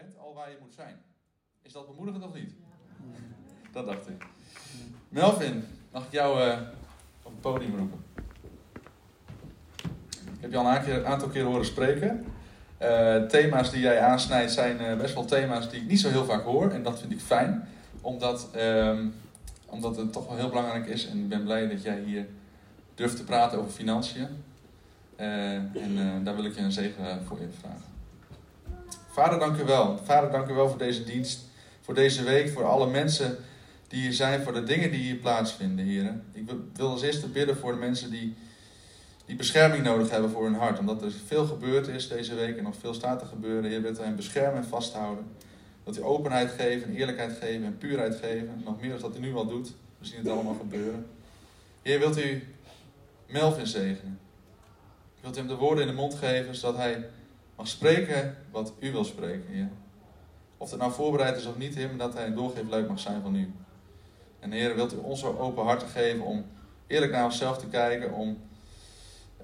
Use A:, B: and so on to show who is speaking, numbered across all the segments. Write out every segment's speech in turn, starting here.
A: bent al waar je moet zijn. Is dat bemoedigend of niet? Dat dacht ik. Melvin, mag ik jou uh, op het podium roepen? Ik heb je al een aantal keer horen spreken. Uh, thema's die jij aansnijdt zijn uh, best wel thema's die ik niet zo heel vaak hoor. En dat vind ik fijn, omdat, uh, omdat het toch wel heel belangrijk is. En ik ben blij dat jij hier durft te praten over financiën. en daar wil ik je een zegen voor je vragen. Vader, dank u wel. Vader, dank u wel voor deze dienst, voor deze week, voor alle mensen die hier zijn, voor de dingen die hier plaatsvinden, heren. Ik wil als eerste bidden voor de mensen die, die bescherming nodig hebben voor hun hart. Omdat er veel gebeurd is deze week en nog veel staat te gebeuren. Heer, wilt u hen beschermen en vasthouden. Dat u openheid geven, eerlijkheid geven en puurheid geven. Nog meer dan dat u nu al doet. We zien het allemaal gebeuren. Heer, wilt u Melvin zegenen. Wilt u hem de woorden in de mond geven, zodat hij mag spreken wat u wil spreken, Heer. Of het nou voorbereid is of niet, Heer, maar dat hij een doorgeefluik mag zijn van u. En Heer, wilt u ons zo open harten geven om eerlijk naar onszelf te kijken, om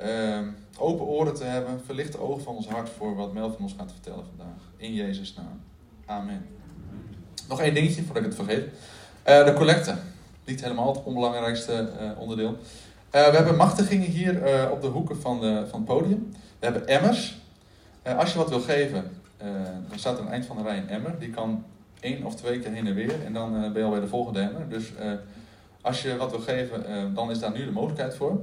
A: uh, open oren te hebben, verlichte ogen van ons hart voor wat Melvin ons gaat vertellen vandaag. In Jezus' naam. Amen. Nog één dingetje voordat ik het vergeet. Uh, de collecte. Niet helemaal het onbelangrijkste uh, onderdeel. Uh, we hebben machtigingen hier op de hoeken van, de, van het podium. We hebben emmers. Als je wat wil geven, dan staat aan het eind van de rij een emmer. Die kan één of twee keer heen en weer. En dan ben je al bij de volgende emmer. Dus als je wat wil geven, dan is daar nu de mogelijkheid voor.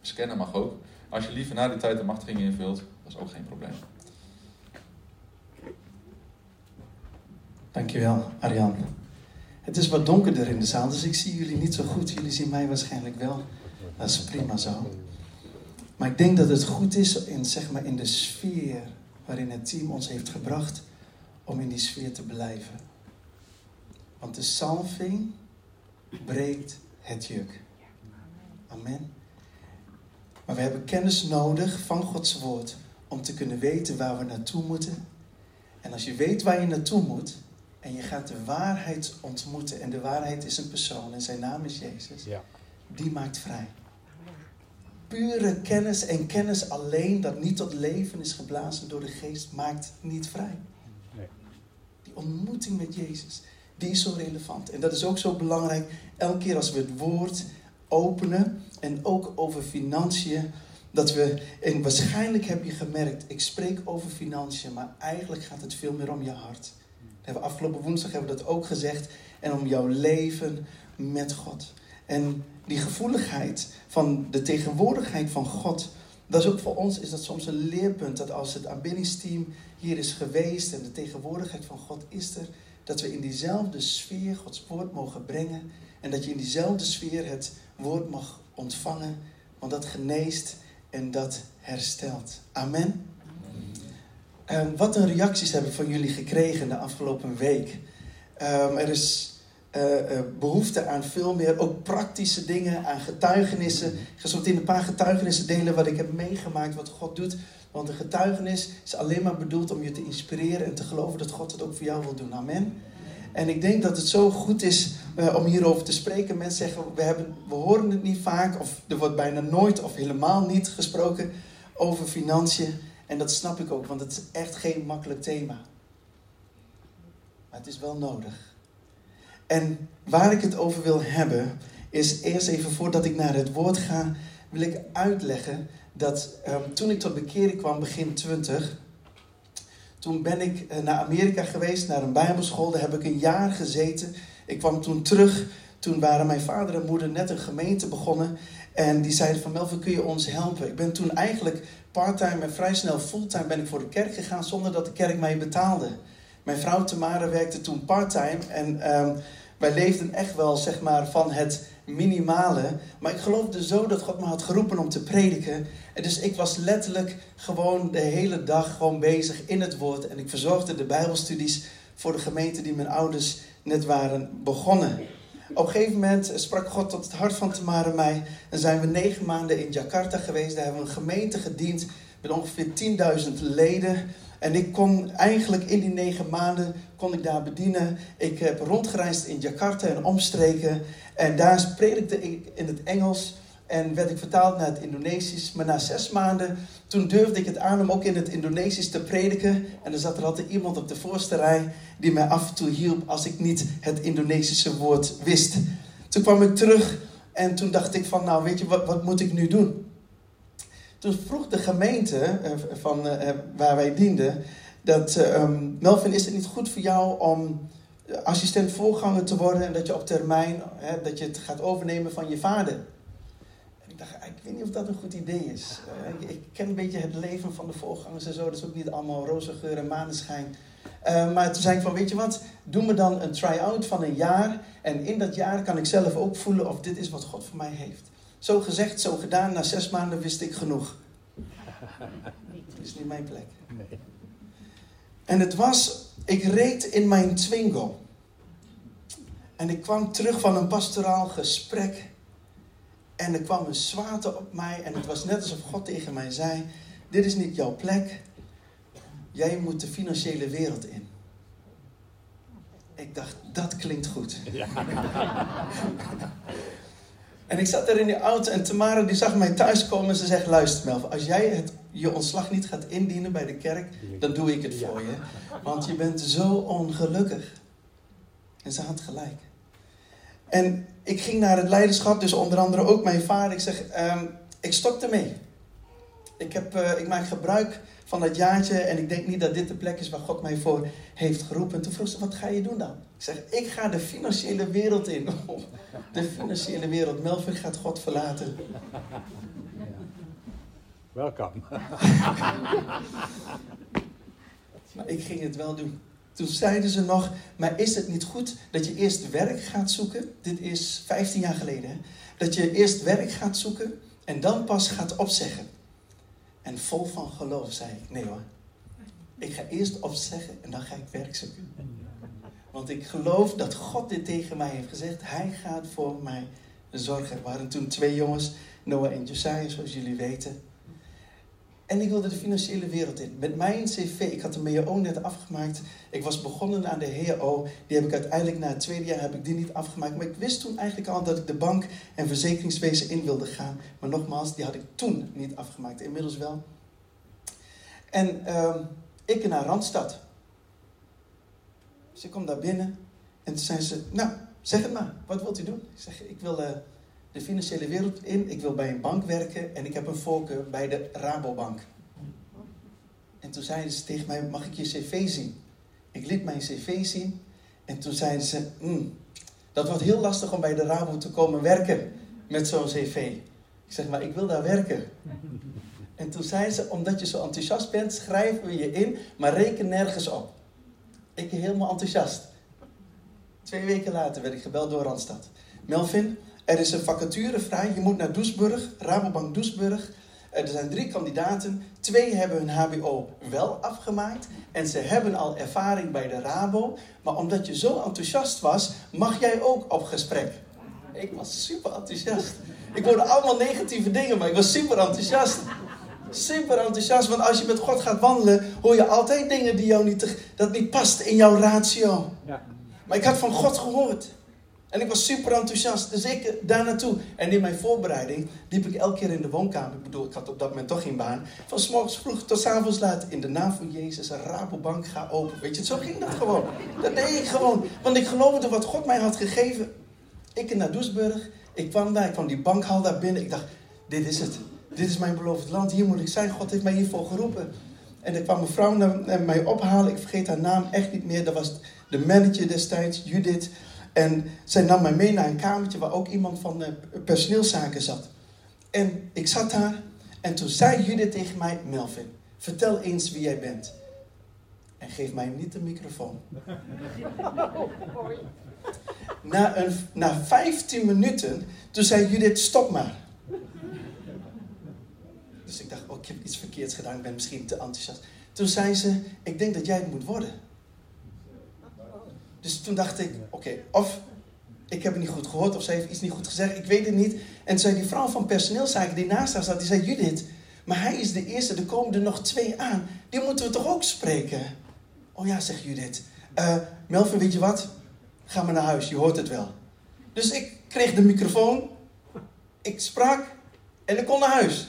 A: Scannen mag ook. Als je liever na die tijd de machtiging invult, dat is ook geen probleem.
B: Dankjewel, Arjan. Het is wat donkerder in de zaal, dus ik zie jullie niet zo goed. Jullie zien mij waarschijnlijk wel. Dat is prima zo. Maar ik denk dat het goed is in, zeg maar, in de sfeer waarin het team ons heeft gebracht, om in die sfeer te blijven. Want de salving breekt het juk. Amen. Maar we hebben kennis nodig van Gods woord om te kunnen weten waar we naartoe moeten. En als je weet waar je naartoe moet en je gaat de waarheid ontmoeten, en de waarheid is een persoon en zijn naam is Jezus, ja. die maakt vrij. Pure kennis en kennis alleen dat niet tot leven is geblazen door de geest maakt niet vrij. Nee. Die ontmoeting met Jezus, die is zo relevant. En dat is ook zo belangrijk. Elke keer als we het woord openen en ook over financiën. Dat we, en waarschijnlijk heb je gemerkt, ik spreek over financiën, maar eigenlijk gaat het veel meer om je hart. Hebben afgelopen woensdag hebben we dat ook gezegd. En om jouw leven met God. En die gevoeligheid van de tegenwoordigheid van God. Dat is ook voor ons is dat soms een leerpunt. Dat als het aanbiddingsteam hier is geweest en de tegenwoordigheid van God is er. Dat we in diezelfde sfeer Gods woord mogen brengen. En dat je in diezelfde sfeer het woord mag ontvangen, want dat geneest en dat herstelt. Amen. Um, wat een reacties hebben van jullie gekregen de afgelopen week. Um, er is uh, behoefte aan veel meer, ook praktische dingen, aan getuigenissen. Ik ga zo meteen een paar getuigenissen delen wat ik heb meegemaakt, wat God doet. Want een getuigenis is alleen maar bedoeld om je te inspireren en te geloven dat God het ook voor jou wil doen. Amen. En ik denk dat het zo goed is uh, om hierover te spreken. Mensen zeggen, we, hebben, we horen het niet vaak, of er wordt bijna nooit of helemaal niet gesproken over financiën. En dat snap ik ook, want het is echt geen makkelijk thema. Maar het is wel nodig. En waar ik het over wil hebben, is eerst even voordat ik naar het woord ga, wil ik uitleggen dat um, toen ik tot bekering kwam, begin 20, toen ben ik eh, naar Amerika geweest, naar een bijbelschool. Daar heb ik een jaar gezeten. Ik kwam toen terug. Toen waren mijn vader en moeder net een gemeente begonnen. En die zeiden van Melvin, kun je ons helpen? Ik ben toen eigenlijk parttime en vrij snel fulltime ben ik voor de kerk gegaan zonder dat de kerk mij betaalde. Mijn vrouw Tamara werkte toen parttime en um, wij leefden echt wel zeg maar van het minimale. Maar ik geloofde zo dat God me had geroepen om te prediken. En dus ik was letterlijk gewoon de hele dag gewoon bezig in het woord. En ik verzorgde de bijbelstudies voor de gemeente die mijn ouders net waren begonnen. Op een gegeven moment sprak God tot het hart van Tamara en mij. En zijn we negen maanden in Jakarta geweest. Daar hebben we een gemeente gediend met ongeveer 10.000 leden. En ik kon eigenlijk in die negen maanden kon ik daar bedienen. Ik heb rondgereisd in Jakarta en omstreken. En daar predikte ik in het Engels. En werd ik vertaald naar het Indonesisch. Maar na zes maanden, toen durfde ik het aan om ook in het Indonesisch te prediken. En er zat er altijd iemand op de voorste rij die mij af en toe hielp als ik niet het Indonesische woord wist. Toen kwam ik terug en toen dacht ik van, nou weet je, wat, wat moet ik nu doen? Toen vroeg de gemeente eh, van, uh, waar wij dienden, dat um, Melvin, is het niet goed voor jou om assistent voorganger te worden en dat je op termijn, dat je het gaat overnemen van je vader? En ik dacht, ik weet niet of dat een goed idee is. Ik ken een beetje het leven van de voorgangers en zo, dat is ook niet allemaal roze geur en maneschijn. Maar toen zei ik van, weet je wat, doe me dan een try-out van een jaar. En in dat jaar kan ik zelf ook voelen of dit is wat God voor mij heeft. Zo gezegd, zo gedaan. Na zes maanden wist ik genoeg. Dit is niet mijn plek. Nee. En het was, ik reed in mijn Twingo. En ik kwam terug van een pastoraal gesprek. En er kwam een zwaarte op mij. En het was net alsof God tegen mij zei: Dit is niet jouw plek. Jij moet de financiële wereld in. Ik dacht, dat klinkt goed. Ja. en ik zat er in die auto en Tamara die zag mij thuiskomen en ze zegt, luister Melvin, als jij het, je ontslag niet gaat indienen bij de kerk, dan doe ik het voor je. Want je bent zo ongelukkig. En ze had gelijk. En ik ging naar het leiderschap, dus onder andere ook mijn vader. Ik zeg, um, ik stop ermee. Ik, heb, uh, ik maak gebruik van dat jaartje en ik denk niet dat dit de plek is waar God mij voor heeft geroepen. En toen vroeg ze, wat ga je doen dan? Ik zeg, ik ga de financiële wereld in. De financiële wereld. Melvin gaat God verlaten.
C: Welkom.
B: maar ik ging het wel doen. Toen zeiden ze nog, maar is het niet goed dat je eerst werk gaat zoeken? Dit is 15 jaar geleden. Hè? Dat je eerst werk gaat zoeken en dan pas gaat opzeggen. En vol van geloof zei ik, nee hoor. Ik ga eerst opzeggen en dan ga ik werk zoeken. Want ik geloof dat God dit tegen mij heeft gezegd. Hij gaat voor mij zorgen. Er waren toen twee jongens, Noah en Josiah, zoals jullie weten. En ik wilde de financiële wereld in. Met mijn cv, ik had de MEO net afgemaakt. Ik was begonnen aan de HO. Die heb ik uiteindelijk na het tweede jaar heb ik die niet afgemaakt. Maar ik wist toen eigenlijk al dat ik de bank en verzekeringswezen in wilde gaan. Maar nogmaals, die had ik toen niet afgemaakt. Inmiddels wel. En uh, ik naar Randstad. Dus ik kom daar binnen. En toen zei ze, nou, zeg het maar. Wat wilt u doen? Ik zeg, ik wil... Uh, de financiële wereld in. Ik wil bij een bank werken en ik heb een voorkeur bij de Rabobank. En toen zeiden ze tegen mij, mag ik je cv zien? Ik liet mijn cv zien en toen zeiden ze, mm, dat wordt heel lastig om bij de Rabo te komen werken met zo'n cv. Ik zeg, maar ik wil daar werken. En toen zeiden ze, omdat je zo enthousiast bent, schrijven we je in, maar reken nergens op. Ik helemaal enthousiast. Twee weken later werd ik gebeld door Randstad. Melvin, er is een vacature vrij. Je moet naar Doesburg, Rabobank Doesburg. Er zijn drie kandidaten. Twee hebben hun HBO wel afgemaakt. En ze hebben al ervaring bij de Rabo. Maar omdat je zo enthousiast was, mag jij ook op gesprek. Ik was super enthousiast. Ik hoorde allemaal negatieve dingen, maar ik was super enthousiast. Super enthousiast, want als je met God gaat wandelen, hoor je altijd dingen die jou niet, dat niet past in jouw ratio. Ja. Maar ik had van God gehoord. En ik was super enthousiast. Dus ik daar naartoe. En in mijn voorbereiding liep ik elke keer in de woonkamer. Ik bedoel, ik had op dat moment toch geen baan. Van s morgens vroeg tot s avonds laat. In de naam van Jezus, een Rabobank ga open. Weet je, zo ging dat gewoon. Dat deed ik gewoon. Want ik geloofde wat God mij had gegeven. Ik naar Doesburg. Ik kwam daar, ik kwam die bankhal daar binnen. Ik dacht, dit is het. Dit is mijn beloofd land. Hier moet ik zijn. God heeft mij hiervoor geroepen. En er kwam een vrouw naar mij ophalen. Ik vergeet haar naam echt niet meer. Dat was de manager destijds, Judith. En zij nam mij mee naar een kamertje waar ook iemand van de personeelszaken zat. En ik zat daar en toen zei Judith tegen mij, Melvin, vertel eens wie jij bent. En geef mij niet de microfoon. Na, een, na 15 minuten, toen zei Judith, stop maar. Dus ik dacht, oh, ik heb iets verkeerds gedaan, ik ben misschien te enthousiast. Toen zei ze, ik denk dat jij het moet worden. Dus toen dacht ik, oké, of ik heb het niet goed gehoord, of ze heeft iets niet goed gezegd, ik weet het niet. En zei die vrouw van personeelszaken die naast haar zat, die zei, Judith, maar hij is de eerste, er komen er nog twee aan. Die moeten we toch ook spreken? Oh ja, zegt Judith. Uh, Melvin, weet je wat? Ga maar naar huis, je hoort het wel. Dus ik kreeg de microfoon, ik sprak En ik kon naar huis.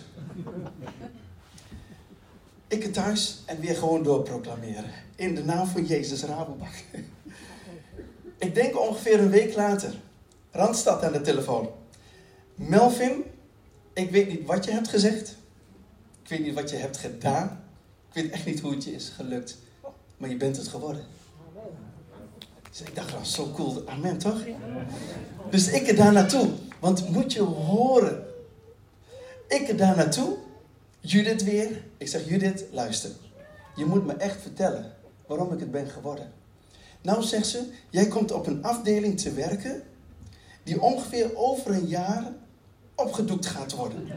B: Ik het thuis en weer gewoon doorproclameren. In de naam van Jezus Rabobank. Ik denk ongeveer een week later. Randstad aan de telefoon. Melvin, ik weet niet wat je hebt gezegd. Ik weet niet wat je hebt gedaan. Ik weet echt niet hoe het je is gelukt. Maar je bent het geworden. Dus ik dacht, oh, zo cool. Amen, toch? Dus ik er daar naartoe. Want moet je horen. Ik er daar naartoe. Judith weer. Ik zeg, Judith, luister. Je moet me echt vertellen waarom ik het ben geworden. Nou, zegt ze, jij komt op een afdeling te werken die ongeveer over een jaar opgedoekt gaat worden.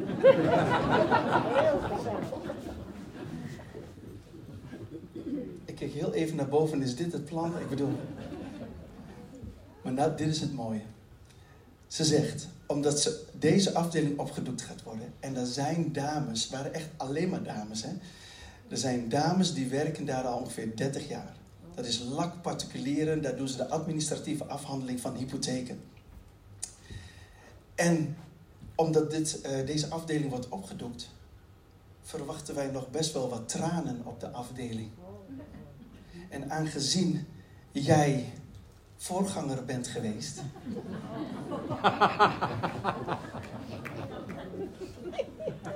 B: Ik kijk heel even naar boven, is dit het plan? Ik bedoel. Maar nou, dit is het mooie. Ze zegt, omdat ze deze afdeling opgedoekt gaat worden. En er zijn dames, waren echt alleen maar dames. Hè? Er zijn dames die werken daar al ongeveer 30 jaar. Dat is lak particulieren, daar doen ze de administratieve afhandeling van hypotheken. En omdat dit, uh, deze afdeling wordt opgedoekt, verwachten wij nog best wel wat tranen op de afdeling. En aangezien jij voorganger bent geweest.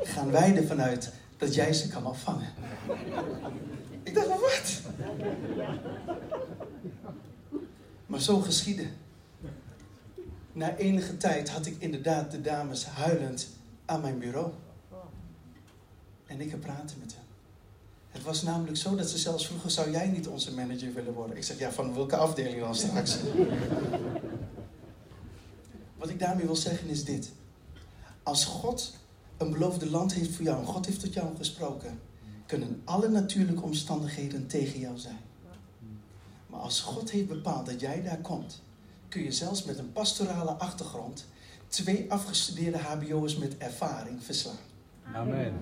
B: gaan wij ervan uit dat jij ze kan opvangen. Dacht, wat? Maar zo geschiedde. Na enige tijd had ik inderdaad de dames huilend aan mijn bureau. En ik heb praten met hen. Het was namelijk zo dat ze zelfs vroegen, zou jij niet onze manager willen worden? Ik zeg, ja, van welke afdeling dan straks? Wat ik daarmee wil zeggen is dit. Als God een beloofde land heeft voor jou en God heeft tot jou gesproken, kunnen alle natuurlijke omstandigheden tegen jou zijn. Maar als God heeft bepaald dat jij daar komt, kun je zelfs met een pastorale achtergrond twee afgestudeerde HBO'ers met ervaring verslaan.
C: Amen.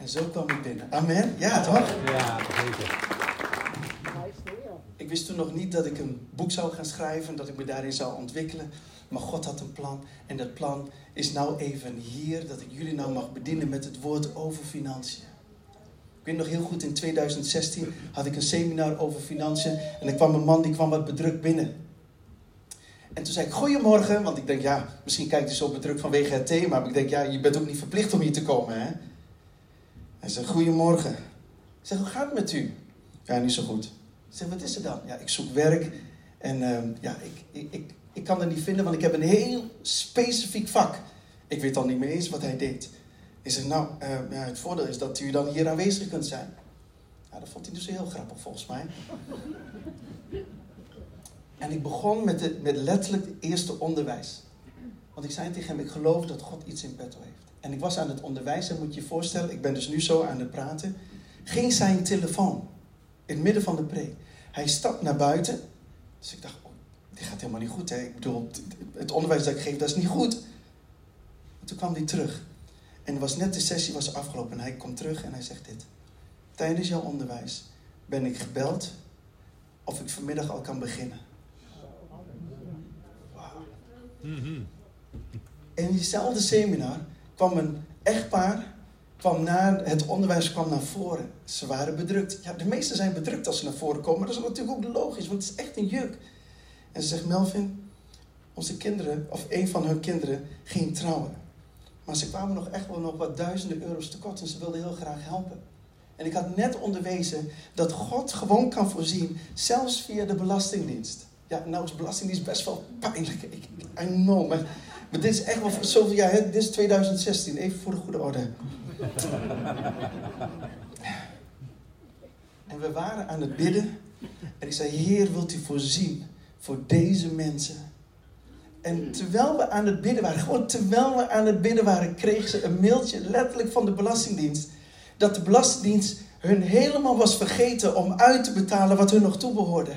B: En zo kwam ik binnen. Amen? Ja, toch?
C: Ja, zeker.
B: Ik wist toen nog niet dat ik een boek zou gaan schrijven, dat ik me daarin zou ontwikkelen. Maar God had een plan. En dat plan is nou even hier, dat ik jullie nou mag bedienen met het woord over financiën. Ik weet nog heel goed, in 2016 had ik een seminar over financiën. En er kwam een man die kwam wat bedrukt binnen. En toen zei ik, goedemorgen. Want ik denk, ja, misschien kijkt hij zo bedrukt vanwege het thema. Maar ik denk, ja, je bent ook niet verplicht om hier te komen, hè. Hij zei, goedemorgen. Ik zeg, hoe gaat het met u? Ja, niet zo goed. Ik zeg, wat is er dan? Ja, ik zoek werk. En uh, ja, ik, ik, ik, ik kan het niet vinden, want ik heb een heel specifiek vak. Ik weet al niet meer eens wat hij deed. Ik zeg, nou, uh, ja, het voordeel is dat u dan hier aanwezig kunt zijn. Ja, dat vond hij dus heel grappig volgens mij. En ik begon met, met letterlijk het eerste onderwijs. Want ik zei tegen hem, ik geloof dat God iets in petto heeft. En ik was aan het onderwijzen, moet je je voorstellen, ik ben dus nu zo aan het praten. Ging zijn telefoon in het midden van de preek. Hij stapt naar buiten. Dus ik dacht, dit gaat helemaal niet goed. Hè? Ik bedoel, het onderwijs dat ik geef, dat is niet goed. En toen kwam hij terug. En was net de sessie was afgelopen. En hij komt terug en hij zegt dit. Tijdens jouw onderwijs ben ik gebeld of ik vanmiddag al kan beginnen. Wauw. In diezelfde seminar kwam een echtpaar, kwam na, het onderwijs kwam naar voren. Ze waren bedrukt. Ja, de meesten zijn bedrukt als ze naar voren komen. Dat is natuurlijk ook logisch, want het is echt een juk. En ze zegt, Melvin, onze kinderen, of een van hun kinderen, ging trouwen. Maar ze kwamen nog echt wel nog wat duizenden euro's tekort en ze wilden heel graag helpen. En ik had net onderwezen dat God gewoon kan voorzien, zelfs via de Belastingdienst. Ja, nou is Belastingdienst best wel pijnlijk. Ik, I know, maar maar dit is echt wel zoveel jaar. Dit is 2016, even voor de goede orde. En we waren aan het bidden. En ik zei, Heer, wilt u voorzien voor deze mensen? En terwijl we aan het bidden waren, gewoon terwijl we aan het bidden waren, kreeg ze een mailtje letterlijk van de Belastingdienst. Dat de Belastingdienst hun helemaal was vergeten om uit te betalen wat hun nog toebehoorde.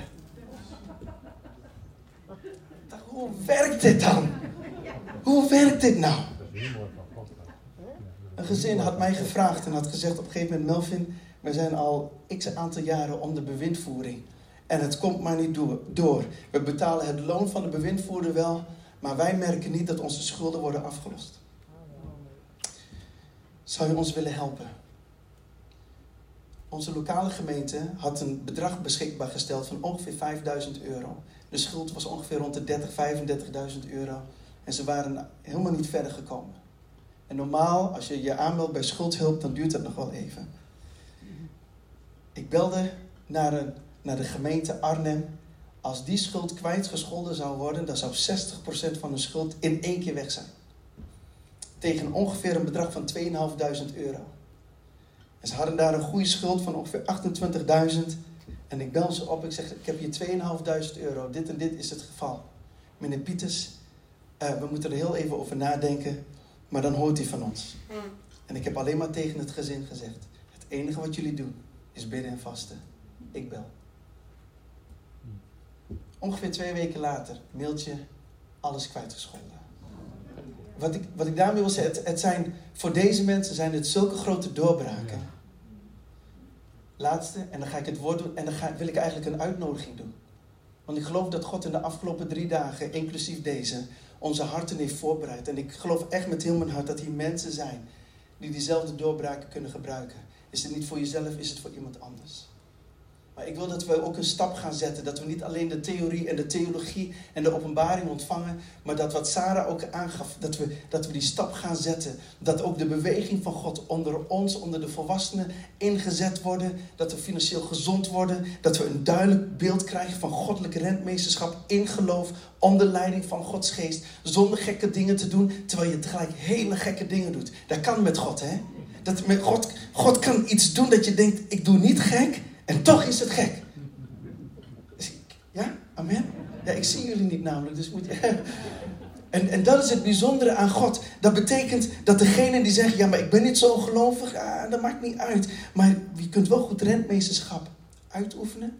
B: Hoe werkt dit dan? Hoe werkt dit nou? Een gezin had mij gevraagd en had gezegd op een gegeven moment: Melvin, we zijn al x aantal jaren om de bewindvoering. En het komt maar niet door. We betalen het loon van de bewindvoerder wel, maar wij merken niet dat onze schulden worden afgelost. zou je ons willen helpen? Onze lokale gemeente had een bedrag beschikbaar gesteld van ongeveer 5000 euro. De schuld was ongeveer rond de 30, 35.000 euro. En ze waren helemaal niet verder gekomen. En normaal, als je je aanmeldt bij schuldhulp, dan duurt dat nog wel even. Ik belde naar, een, naar de gemeente Arnhem. Als die schuld kwijtgescholden zou worden, dan zou 60% van de schuld in één keer weg zijn. Tegen ongeveer een bedrag van 2.500 euro. En ze hadden daar een goede schuld van ongeveer 28.000. En ik bel ze op, ik zeg, ik heb hier 2.500 euro, dit en dit is het geval. Meneer Pieters, uh, we moeten er heel even over nadenken, maar dan hoort hij van ons. En ik heb alleen maar tegen het gezin gezegd, het enige wat jullie doen is bidden en vasten. Ik bel. Ongeveer twee weken later, mailtje, alles kwijtgescholden. Wat ik, wat ik daarmee wil zeggen, het, het zijn, voor deze mensen zijn het zulke grote doorbraken. Laatste, en dan ga ik het woord doen, en dan ga, wil ik eigenlijk een uitnodiging doen. Want ik geloof dat God in de afgelopen drie dagen, inclusief deze, onze harten heeft voorbereid. En ik geloof echt met heel mijn hart dat hier mensen zijn die diezelfde doorbraken kunnen gebruiken. Is het niet voor jezelf, is het voor iemand anders. Maar ik wil dat we ook een stap gaan zetten. Dat we niet alleen de theorie en de theologie en de openbaring ontvangen. Maar dat wat Sarah ook aangaf, dat we, dat we die stap gaan zetten. Dat ook de beweging van God onder ons, onder de volwassenen ingezet worden. Dat we financieel gezond worden. Dat we een duidelijk beeld krijgen van goddelijke rentmeesterschap in geloof. Onder leiding van Gods geest. Zonder gekke dingen te doen. Terwijl je tegelijk hele gekke dingen doet. Dat kan met God hè. Dat met God, God kan iets doen dat je denkt, ik doe niet gek. En toch is het gek. Ja, amen. Ja, ik zie jullie niet namelijk, dus moet je. En, en dat is het bijzondere aan God. Dat betekent dat degene die zeggen: Ja, maar ik ben niet zo gelovig, ah, dat maakt niet uit. Maar je kunt wel goed rentmeesterschap uitoefenen.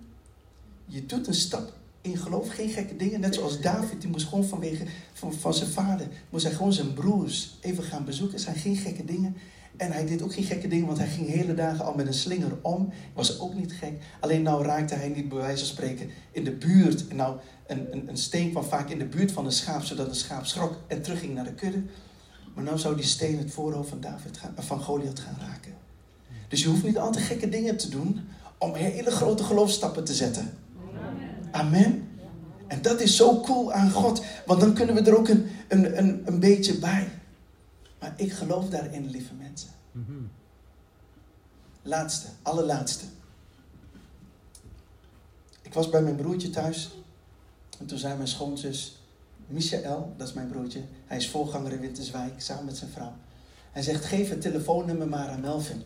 B: Je doet een stap in geloof, geen gekke dingen. Net zoals David, die moest gewoon vanwege van, van zijn vader, moest hij gewoon zijn broers even gaan bezoeken. Het zijn geen gekke dingen. En hij deed ook geen gekke dingen, want hij ging hele dagen al met een slinger om. Was ook niet gek. Alleen nou raakte hij niet bij wijze van spreken in de buurt. En nou, een, een, een steen kwam vaak in de buurt van een schaap, zodat een schaap schrok en terugging naar de kudde. Maar nou zou die steen het voorhoofd van, David gaan, van Goliath gaan raken. Dus je hoeft niet altijd gekke dingen te doen om hele grote geloofstappen te zetten. Amen. En dat is zo cool aan God, want dan kunnen we er ook een, een, een, een beetje bij. Maar ik geloof daarin, lieve mensen. Mm Laatste, allerlaatste. Ik was bij mijn broertje thuis. En toen zei mijn schoonzus, Michael, dat is mijn broertje. Hij is voorganger in Winterswijk, samen met zijn vrouw. Hij zegt, geef het telefoonnummer maar aan Melvin.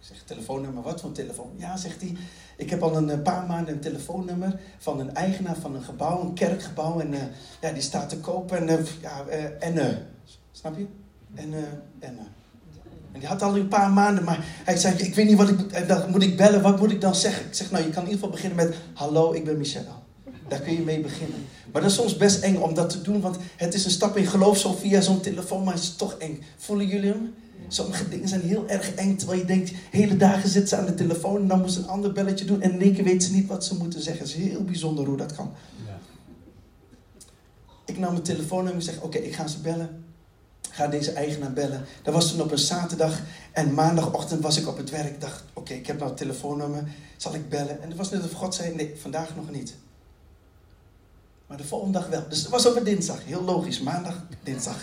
B: Ik zeg, telefoonnummer, wat voor telefoon? Ja, zegt hij, ik heb al een paar maanden een telefoonnummer van een eigenaar van een gebouw, een kerkgebouw. En uh, ja, die staat te kopen en, uh, ja, uh, en snap je? En, uh, en, uh, en die had al een paar maanden, maar hij zei, ik weet niet wat ik moet, en dan moet ik bellen, wat moet ik dan zeggen? Ik zeg, nou je kan in ieder geval beginnen met, hallo, ik ben Michel. Daar kun je mee beginnen. Maar dat is soms best eng om dat te doen, want het is een stap in geloof zo via zo'n telefoon, maar het is toch eng. Voelen jullie hem? Sommige dingen zijn heel erg eng, terwijl je denkt, hele dagen zit ze aan de telefoon en dan moet ze een ander belletje doen en in één keer weet ze niet wat ze moeten zeggen. Het is heel bijzonder hoe dat kan. Ja. Ik nam mijn telefoon en zeg, oké, ik ga ze bellen ga deze eigenaar bellen. Dat was toen op een zaterdag en maandagochtend was ik op het werk. Ik dacht, oké, ik heb nou het telefoonnummer, zal ik bellen? En het was net of God zei, nee, vandaag nog niet. Maar de volgende dag wel. Dus het was op een dinsdag, heel logisch, maandag, dinsdag.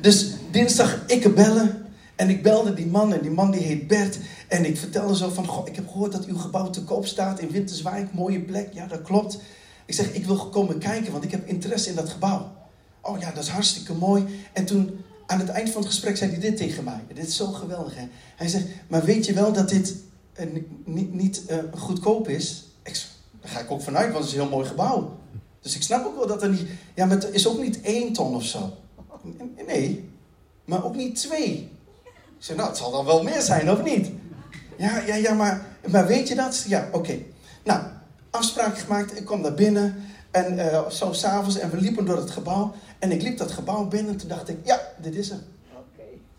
B: Dus dinsdag, ik bellen. En ik belde die man en die man die heet Bert. En ik vertelde zo van, goh, ik heb gehoord dat uw gebouw te koop staat in Winterswijk. Mooie plek, ja dat klopt. Ik zeg, ik wil komen kijken, want ik heb interesse in dat gebouw. Oh ja, dat is hartstikke mooi. En toen aan het eind van het gesprek zei hij dit tegen mij. Dit is zo geweldig. Hè? Hij zegt, maar weet je wel dat dit uh, niet, niet uh, goedkoop is? Ik, daar ga ik ook vanuit, want het is een heel mooi gebouw. Dus ik snap ook wel dat er niet... Ja, maar het is ook niet één ton of zo. Nee, maar ook niet twee. Ik nou, het zal dan wel meer zijn, of niet? Ja, ja, ja, maar, maar weet je dat? Ja, oké. Nou, afspraak gemaakt. Ik kom daar binnen. En uh, zo s'avonds. En we liepen door het gebouw. En ik liep dat gebouw binnen en toen dacht ik, ja, dit is hem.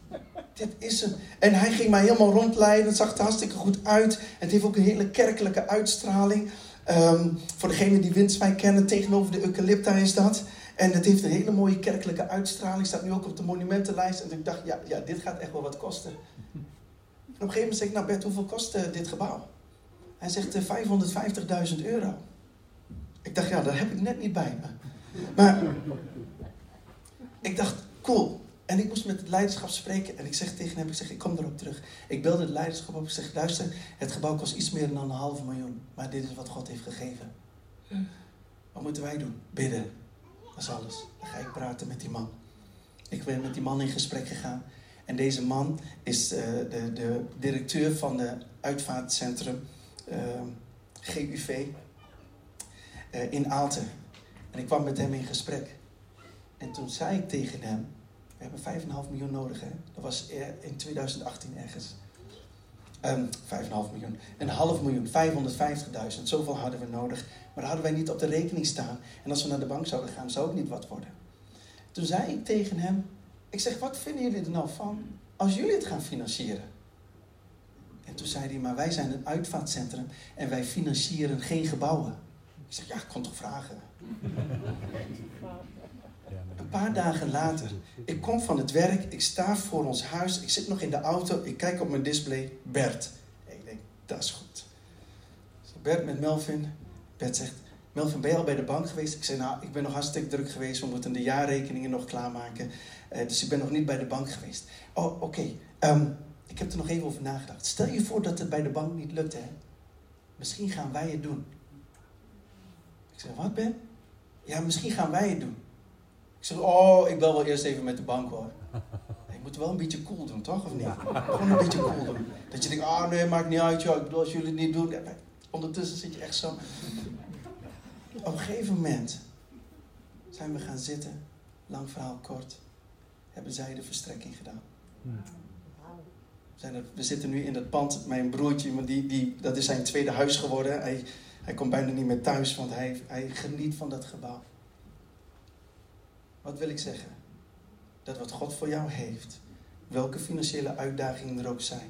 B: Dit is hem. En hij ging mij helemaal rondleiden. Het zag er hartstikke goed uit. Het heeft ook een hele kerkelijke uitstraling. Um, voor degenen die Windswijk kennen, tegenover de Eucalypta is dat. En het heeft een hele mooie kerkelijke uitstraling. Staat nu ook op de monumentenlijst. En ik dacht, ja, ja dit gaat echt wel wat kosten. En op een gegeven moment zeg ik, nou Bert, hoeveel kost uh, dit gebouw? Hij zegt uh, 550.000 euro. Ik dacht, ja, daar heb ik net niet bij me. Maar ik dacht, cool. En ik moest met het leiderschap spreken en ik zeg tegen hem, ik zeg, ik kom erop terug. Ik belde het leiderschap op, ik zeg, luister, het gebouw kost iets meer dan een half miljoen. Maar dit is wat God heeft gegeven. Wat moeten wij doen? Bidden. Dat is alles. Dan ga ik praten met die man. Ik ben met die man in gesprek gegaan. En deze man is uh, de, de, directeur van de uitvaartcentrum eh, GUV eh, in Aalten. En ik kwam met hem in gesprek. En toen zei ik tegen hem, we hebben 5,5 miljoen nodig. Hè? Dat was in 2018 ergens. Um, ehm, 5,5 miljoen. Een half miljoen, 550.000. Zoveel hadden we nodig. Maar dat hadden wij niet op de rekening staan. En als we naar de bank zouden gaan, zou ook niet wat worden. Toen zei ik tegen hem: Ik zeg, wat vinden jullie er nou van als jullie het gaan financieren? En toen zei hij: Maar wij zijn een uitvaartcentrum en wij financieren geen gebouwen. Ik zeg: Ja, ik kon toch vragen. Een paar dagen later, ik kom van het werk, ik sta voor ons huis, ik zit nog in de auto, ik kijk op mijn display, Bert. ik denk, dat is goed. Bert met Melvin. Bert zegt, Melvin, ben je al bij de bank geweest? Ik zei, nou, ik ben nog hartstikke druk geweest, we moeten de jaarrekeningen nog klaarmaken. Uh, dus ik ben nog niet bij de bank geweest. Oh, oké. Ehm, ik heb er nog even over nagedacht. Stel je voor dat het bij de bank niet lukt, hè? Misschien gaan wij het doen. Ik zeg, wat Ben? Ja, misschien gaan wij het doen. Ik zeg, oh, ik bel wel eerst even met de bank hoor. Je moet wel een beetje cool doen, toch? Of niet? Gewoon een beetje cool doen. Dat je denkt, ah oh, nee, maakt niet uit, joh. Ik bedoel, als jullie het niet doen. Ondertussen zit je echt zo. Op een gegeven moment zijn we gaan zitten. Lang verhaal kort. Hebben zij de verstrekking gedaan. We, zijn er, we zitten nu in het pand. Mijn broertje, die, die, dat is zijn tweede huis geworden. Hij, hij komt bijna niet meer thuis, want hij, hij geniet van dat gebouw. Wat wil ik zeggen? Dat wat God voor jou heeft, welke financiële uitdagingen er ook zijn,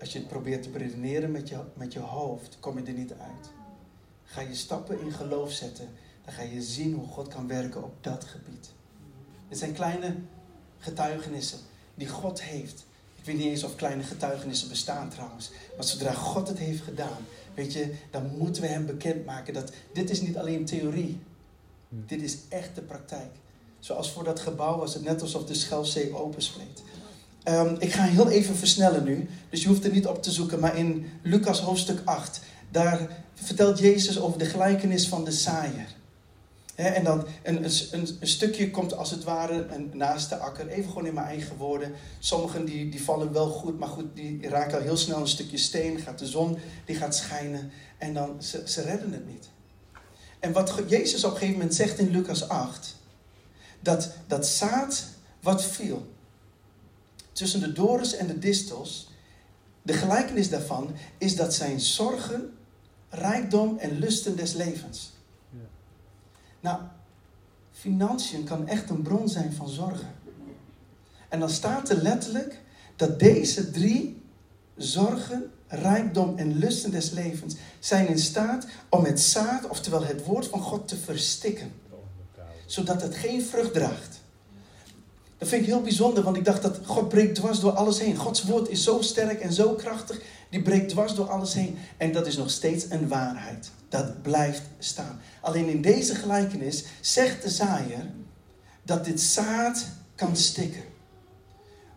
B: als je het probeert te redeneren met je, met je hoofd, kom je er niet uit. Ga je stappen in geloof zetten, dan ga je zien hoe God kan werken op dat gebied. Dit zijn kleine getuigenissen die God heeft. Ik weet niet eens of kleine getuigenissen bestaan trouwens. Maar zodra God het heeft gedaan, weet je, dan moeten we hem bekendmaken dat dit is niet alleen theorie. Dit is echt de praktijk. Zoals voor dat gebouw was het net alsof de Schelzee openspleet. Um, ik ga heel even versnellen nu, dus je hoeft er niet op te zoeken. Maar in Lucas hoofdstuk 8, daar vertelt Jezus over de gelijkenis van de saaier. En dan een, een, een, stukje komt als het ware naast de akker. Even gewoon in mijn eigen woorden. Sommigen die, die vallen wel goed, maar goed, die raken al heel snel een stukje steen. Gaat de zon, die gaat schijnen. En dan, ze, ze redden het niet. En wat Jezus op een gegeven moment zegt in Lucas 8 dat, dat zaad wat viel tussen de dorens en de distels, de gelijkenis daarvan is dat zijn zorgen, rijkdom en lusten des levens. Nou, financiën kan echt een bron zijn van zorgen. En dan staat er letterlijk dat deze drie zorgen, rijkdom en lusten des levens zijn in staat om het zaad, oftewel het woord van God, te verstikken zodat het geen vrucht draagt. Dat vind ik heel bijzonder, want ik dacht dat God breekt dwars door alles heen. Gods woord is zo sterk en zo krachtig, die breekt dwars door alles heen. En dat is nog steeds een waarheid. Dat blijft staan. Alleen in deze gelijkenis zegt de zaaier dat dit zaad kan stikken.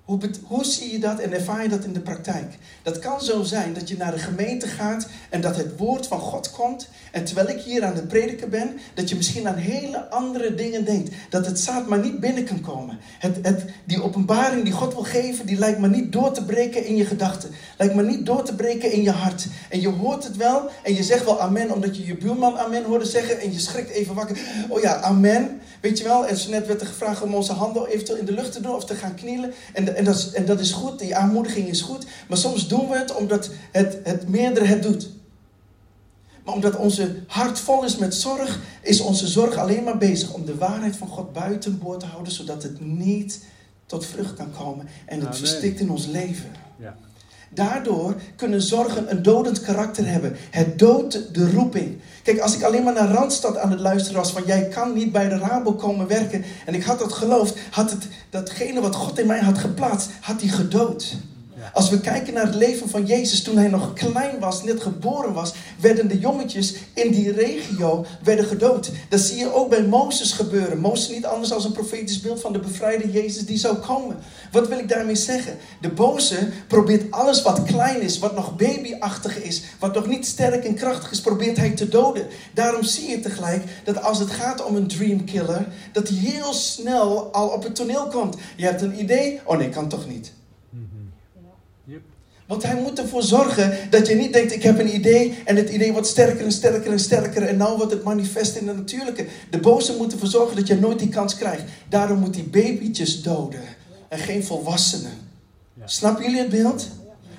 B: Hoe, hoe, zie je dat en ervaar je dat in de praktijk? Dat kan zo zijn dat je naar de gemeente gaat en dat het woord van God komt. En terwijl ik hier aan het prediken ben, dat je misschien aan hele andere dingen denkt. Dat het zaad maar niet binnen kan komen. Het, het, die openbaring die God wil geven, die lijkt maar niet door te breken in je gedachten. Lijkt maar niet door te breken in je hart. En je hoort het wel en je zegt wel amen, omdat je je buurman amen hoorde zeggen. En je schrikt even wakker. Oh ja, amen. Weet je wel, en zo net werd er gevraagd om onze handen eventueel in de lucht te doen of te gaan knielen. En, en, dat, is, en dat is goed, die aanmoediging is goed. Maar soms doen we het omdat het, het meerdere het doet. Maar omdat onze hart vol is met zorg, is onze zorg alleen maar bezig om de waarheid van God buiten boord te houden, zodat het niet tot vrucht kan komen en het verstikt in ons leven. Ja. Daardoor kunnen zorgen een dodend karakter hebben. Het doodt de roeping. Kijk, als ik alleen maar naar Randstad aan het luisteren was van jij kan niet bij de Rabo komen werken en ik had dat geloofd, had het datgene wat God in mij had geplaatst, had hij gedood. Als we kijken naar het leven van Jezus toen hij nog klein was, net geboren was, werden de jongetjes in die regio werden gedood. Dat zie je ook bij Mozes gebeuren. Mozes niet anders dan een profetisch beeld van de bevrijde Jezus die zou komen. Wat wil ik daarmee zeggen? De boze probeert alles wat klein is, wat nog babyachtig is, wat nog niet sterk en krachtig is, probeert hij te doden. Daarom zie je tegelijk dat als het gaat om een dreamkiller, dat hij heel snel al op het toneel komt. Je hebt een idee, oh nee, kan toch niet. Want hij moet ervoor zorgen dat je niet denkt: ik heb een idee en het idee wordt sterker en sterker en sterker en nou wordt het manifest in de natuurlijke. De boze moet ervoor zorgen dat je nooit die kans krijgt. Daarom moet hij babytjes doden en geen volwassenen. Ja. Snappen jullie het beeld?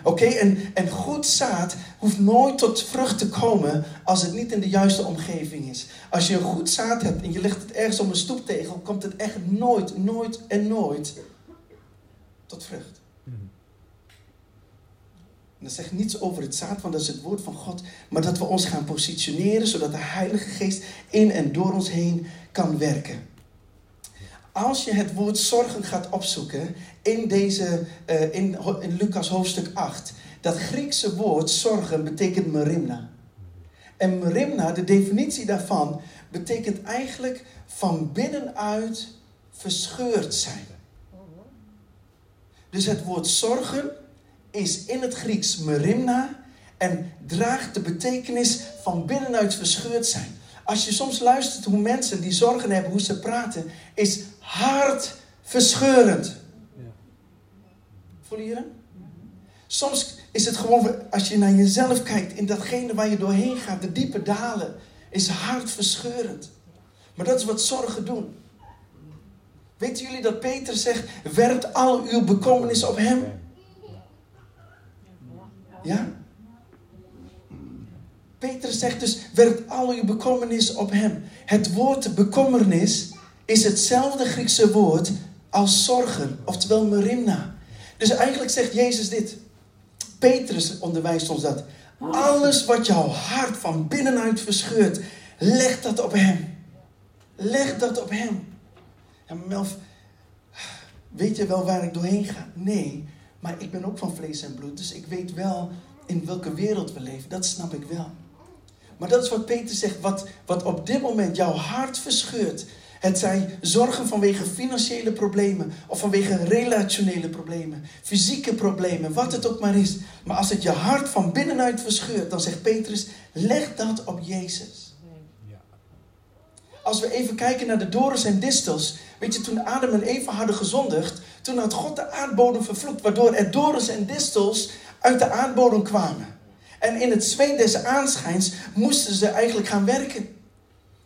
B: Oké, en, en goed zaad hoeft nooit tot vrucht te komen als het niet in de juiste omgeving is. Als je een goed zaad hebt en je legt het ergens om een stoeptegel, komt het echt nooit, nooit en nooit tot vrucht. Dat zegt niets over het zaad, want dat is het woord van God. Maar dat we ons gaan positioneren, zodat de Heilige Geest in en door ons heen kan werken. Als je het woord zorgen gaat opzoeken in, deze, uh, in, in Lucas hoofdstuk 8. Dat Griekse woord zorgen betekent merimna. En merimna, de definitie daarvan, betekent eigenlijk van binnenuit verscheurd zijn. Dus het woord zorgen is in het Grieks merimna en draagt de betekenis van binnenuit verscheurd zijn. Als je soms luistert hoe mensen die zorgen hebben, hoe ze praten, is hartverscheurend. Voel je Soms is het gewoon, als je naar jezelf kijkt, in datgene waar je doorheen gaat, de diepe dalen, is hartverscheurend. Maar dat is wat zorgen doen. Weten jullie dat Peter zegt, werpt al uw bekommernis op hem? Ja? Petrus zegt dus, werp al uw bekommernis op hem. Het woord bekommernis is hetzelfde Griekse woord als zorgen, oftewel merimna. Dus eigenlijk zegt Jezus dit. Petrus onderwijst ons dat. Alles wat jouw hart van binnenuit verscheurt, leg dat op hem. Leg dat op hem. Ja, Melf, weet je wel waar ik doorheen ga? Nee, maar ik ben ook van vlees en bloed, dus ik weet wel in welke wereld we leven. Dat snap ik wel. Maar dat is wat Peter zegt, wat, wat op dit moment jouw hart verscheurt. Het zijn zorgen vanwege financiële problemen of vanwege relationele problemen, fysieke problemen, wat het ook maar is. Maar als het je hart van binnenuit verscheurt, dan zegt Petrus, leg dat op Jezus. Als we even kijken naar de dorens en distels. Weet je, toen Adam en Eva hadden gezondigd, toen had God de aardbodem vervloekt, waardoor er dorens en distels uit de aardbodem kwamen. En in het zweet des aanschijns moesten ze eigenlijk gaan werken.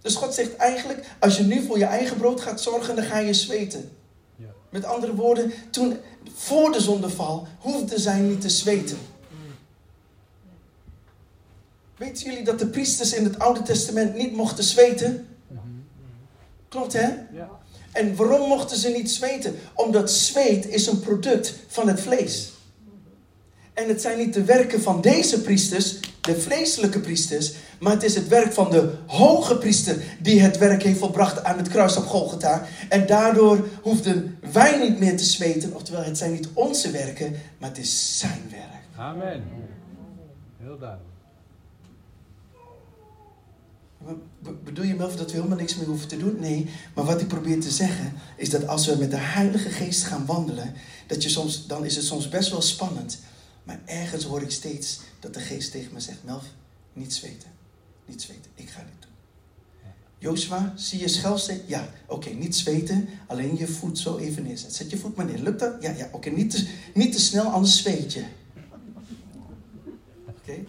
B: Dus God zegt eigenlijk, als je nu voor je eigen brood gaat zorgen, dan ga je zweten. Ja. Met andere woorden, toen, voor de zondeval hoefden zij niet te zweten. Weten jullie dat de priesters in het Oude Testament niet mochten zweten? Klopt hè? Ja. En waarom mochten ze niet zweten? Omdat zweet is een product van het vlees. En het zijn niet de werken van deze priesters, de vleeselijke priesters, maar het is het werk van de hoge priester die het werk heeft volbracht aan het kruis op Golgotha. En daardoor hoefden wij niet meer te zweten, oftewel het zijn niet onze werken, maar het is zijn werk.
C: Amen. Heel duidelijk.
B: Bedoel je Melvin dat we helemaal niks meer hoeven te doen? Nee, maar wat ik probeer te zeggen is dat als we met de Heilige Geest gaan wandelen, dat je soms, dan is het soms best wel spannend. Maar ergens hoor ik steeds dat de Geest tegen me zegt: Melv, niet zweten. Niet zweten, ik ga dit doen. Joshua, zie je schelsteek? Ja, oké, niet zweten, alleen je voet zo even neerzetten. Zet je voet maar neer. Lukt dat? Ja, ja, oké, niet, te, niet te snel, anders zweet je. Oké?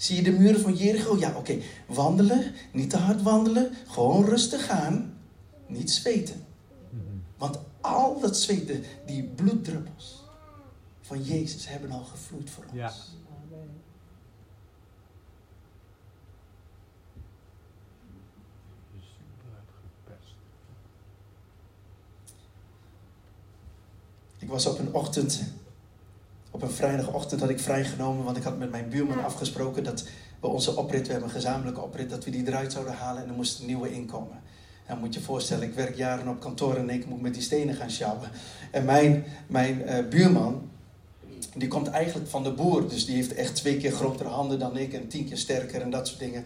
B: Zie je de muren van Jericho? Ja, oké. Wandelen, niet te hard wandelen, gewoon rustig gaan, niet zweten. Want al dat zweten, die bloeddruppels van Jezus hebben al gevloed voor ons. Ja. Ik was op een ochtend op een vrijdagochtend had ik vrijgenomen, want ik had met mijn buurman afgesproken dat we onze oprit, we hebben een gezamenlijke oprit, dat we die eruit zouden halen en er moest een nieuwe inkomen. En moet je voorstellen, ik werk jaren op kantoor en ik moet met die stenen gaan sjouwen. En mijn, mijn uh, buurman, die komt eigenlijk van de boer, dus die heeft echt twee keer grotere handen dan ik en tien keer sterker en dat soort dingen.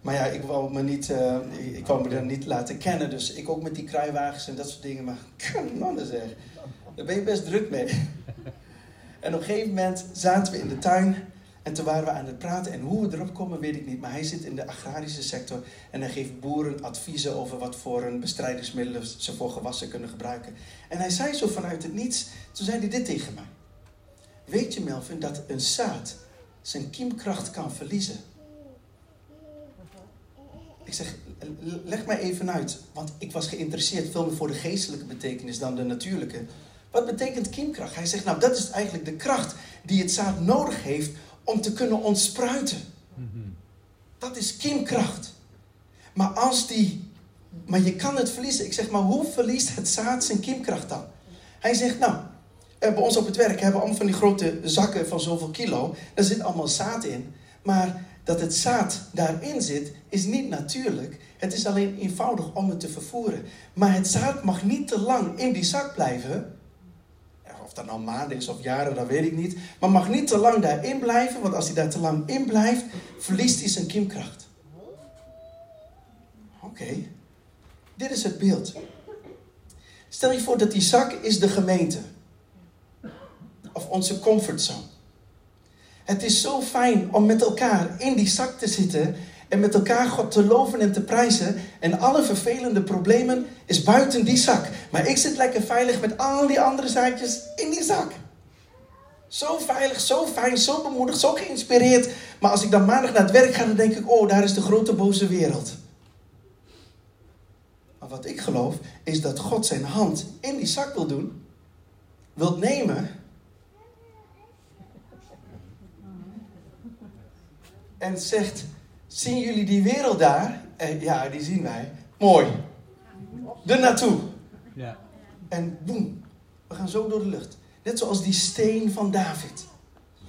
B: Maar ja, ik wou me, niet, uh, ik wou me dan niet laten kennen, dus ik ook met die kruiwagens en dat soort dingen. Maar mannen zeg, daar ben je best druk mee. En op een gegeven moment zaten we in de tuin en toen waren we aan het praten. En hoe we erop komen, weet ik niet. Maar hij zit in de agrarische sector en hij geeft boeren adviezen over wat voor een bestrijdingsmiddelen ze voor gewassen kunnen gebruiken. En hij zei zo vanuit het niets, toen zei hij dit tegen mij. Weet je Melvin dat een zaad zijn kiemkracht kan verliezen? Ik zeg, leg mij even uit, want ik was geïnteresseerd veel meer voor de geestelijke betekenis dan de natuurlijke. Wat betekent kiemkracht? Hij zegt, nou dat is eigenlijk de kracht die het zaad nodig heeft om te kunnen ontspruiten. Dat is kiemkracht. Maar als die, maar je kan het verliezen. Ik zeg, maar hoe verliest het zaad zijn kiemkracht dan? Hij zegt, nou, bij ons op het werk hebben we allemaal van die grote zakken van zoveel kilo. Daar zit allemaal zaad in. Maar dat het zaad daarin zit, is niet natuurlijk. Het is alleen eenvoudig om het te vervoeren. Maar het zaad mag niet te lang in die zak blijven. Of dat nou maanden is of jaren, dat weet ik niet. Maar mag niet te lang daarin blijven, want als hij daar te lang in blijft, verliest hij zijn kiemkracht. Oké, dit is het beeld. Stel je voor dat die zak is de gemeente. Of onze comfortzone. Het is zo fijn om met elkaar in die zak te zitten en met elkaar God te loven en te prijzen. En alle vervelende problemen is buiten die zak. Maar ik zit lekker veilig met al die andere zaakjes in die zak. Zo veilig, zo fijn, zo bemoedigd, zo geïnspireerd. Maar als ik dan maandag naar het werk ga, dan denk ik, oh, daar is de grote boze wereld. Maar wat ik geloof, is dat God zijn hand in die zak wil doen, wil nemen en zegt: Zien jullie die wereld daar? En ja, die zien wij. Mooi. Er naartoe. Ja. En boem, we gaan zo door de lucht. Net zoals die steen van David.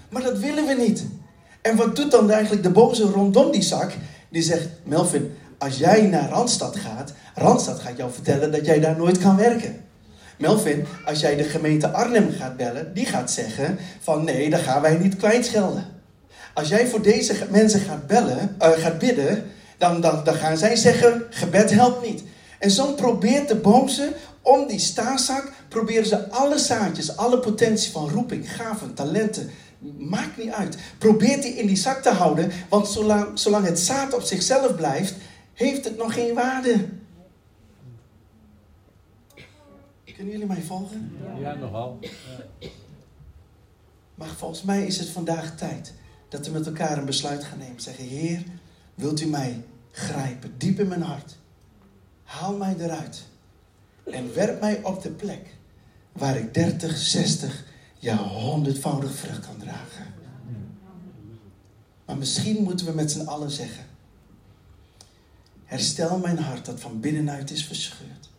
B: Maar dat willen we niet. En wat doet dan eigenlijk de boze rondom die zak? Die zegt: Melvin, als jij naar Randstad gaat, Randstad gaat jou vertellen dat jij daar nooit kan werken. Melvin, als jij de gemeente Arnhem gaat bellen, die gaat zeggen van nee, daar gaan wij niet kwijtschelden. Als jij voor deze mensen gaat, bellen, uh, gaat bidden, dan, dan, dan gaan zij zeggen: gebed helpt niet. En zo probeert de boze om die staarzak, proberen ze alle zaadjes, alle potentie van roeping, gaven, talenten, maakt niet uit. Probeert die in die zak te houden, want zolang, zolang het zaad op zichzelf blijft, heeft het nog geen waarde. Kunnen jullie mij volgen?
C: Ja, nogal.
B: Maar volgens mij is het vandaag tijd dat we met elkaar een besluit gaan nemen. Zeggen, Heer, wilt u mij grijpen, diep in mijn hart. Haal mij eruit. En werp mij op de plek waar ik 30, 60, ja honderdvoudig vrucht kan dragen. Maar misschien moeten we met z'n allen zeggen: Herstel mijn hart dat van binnenuit is verscheurd.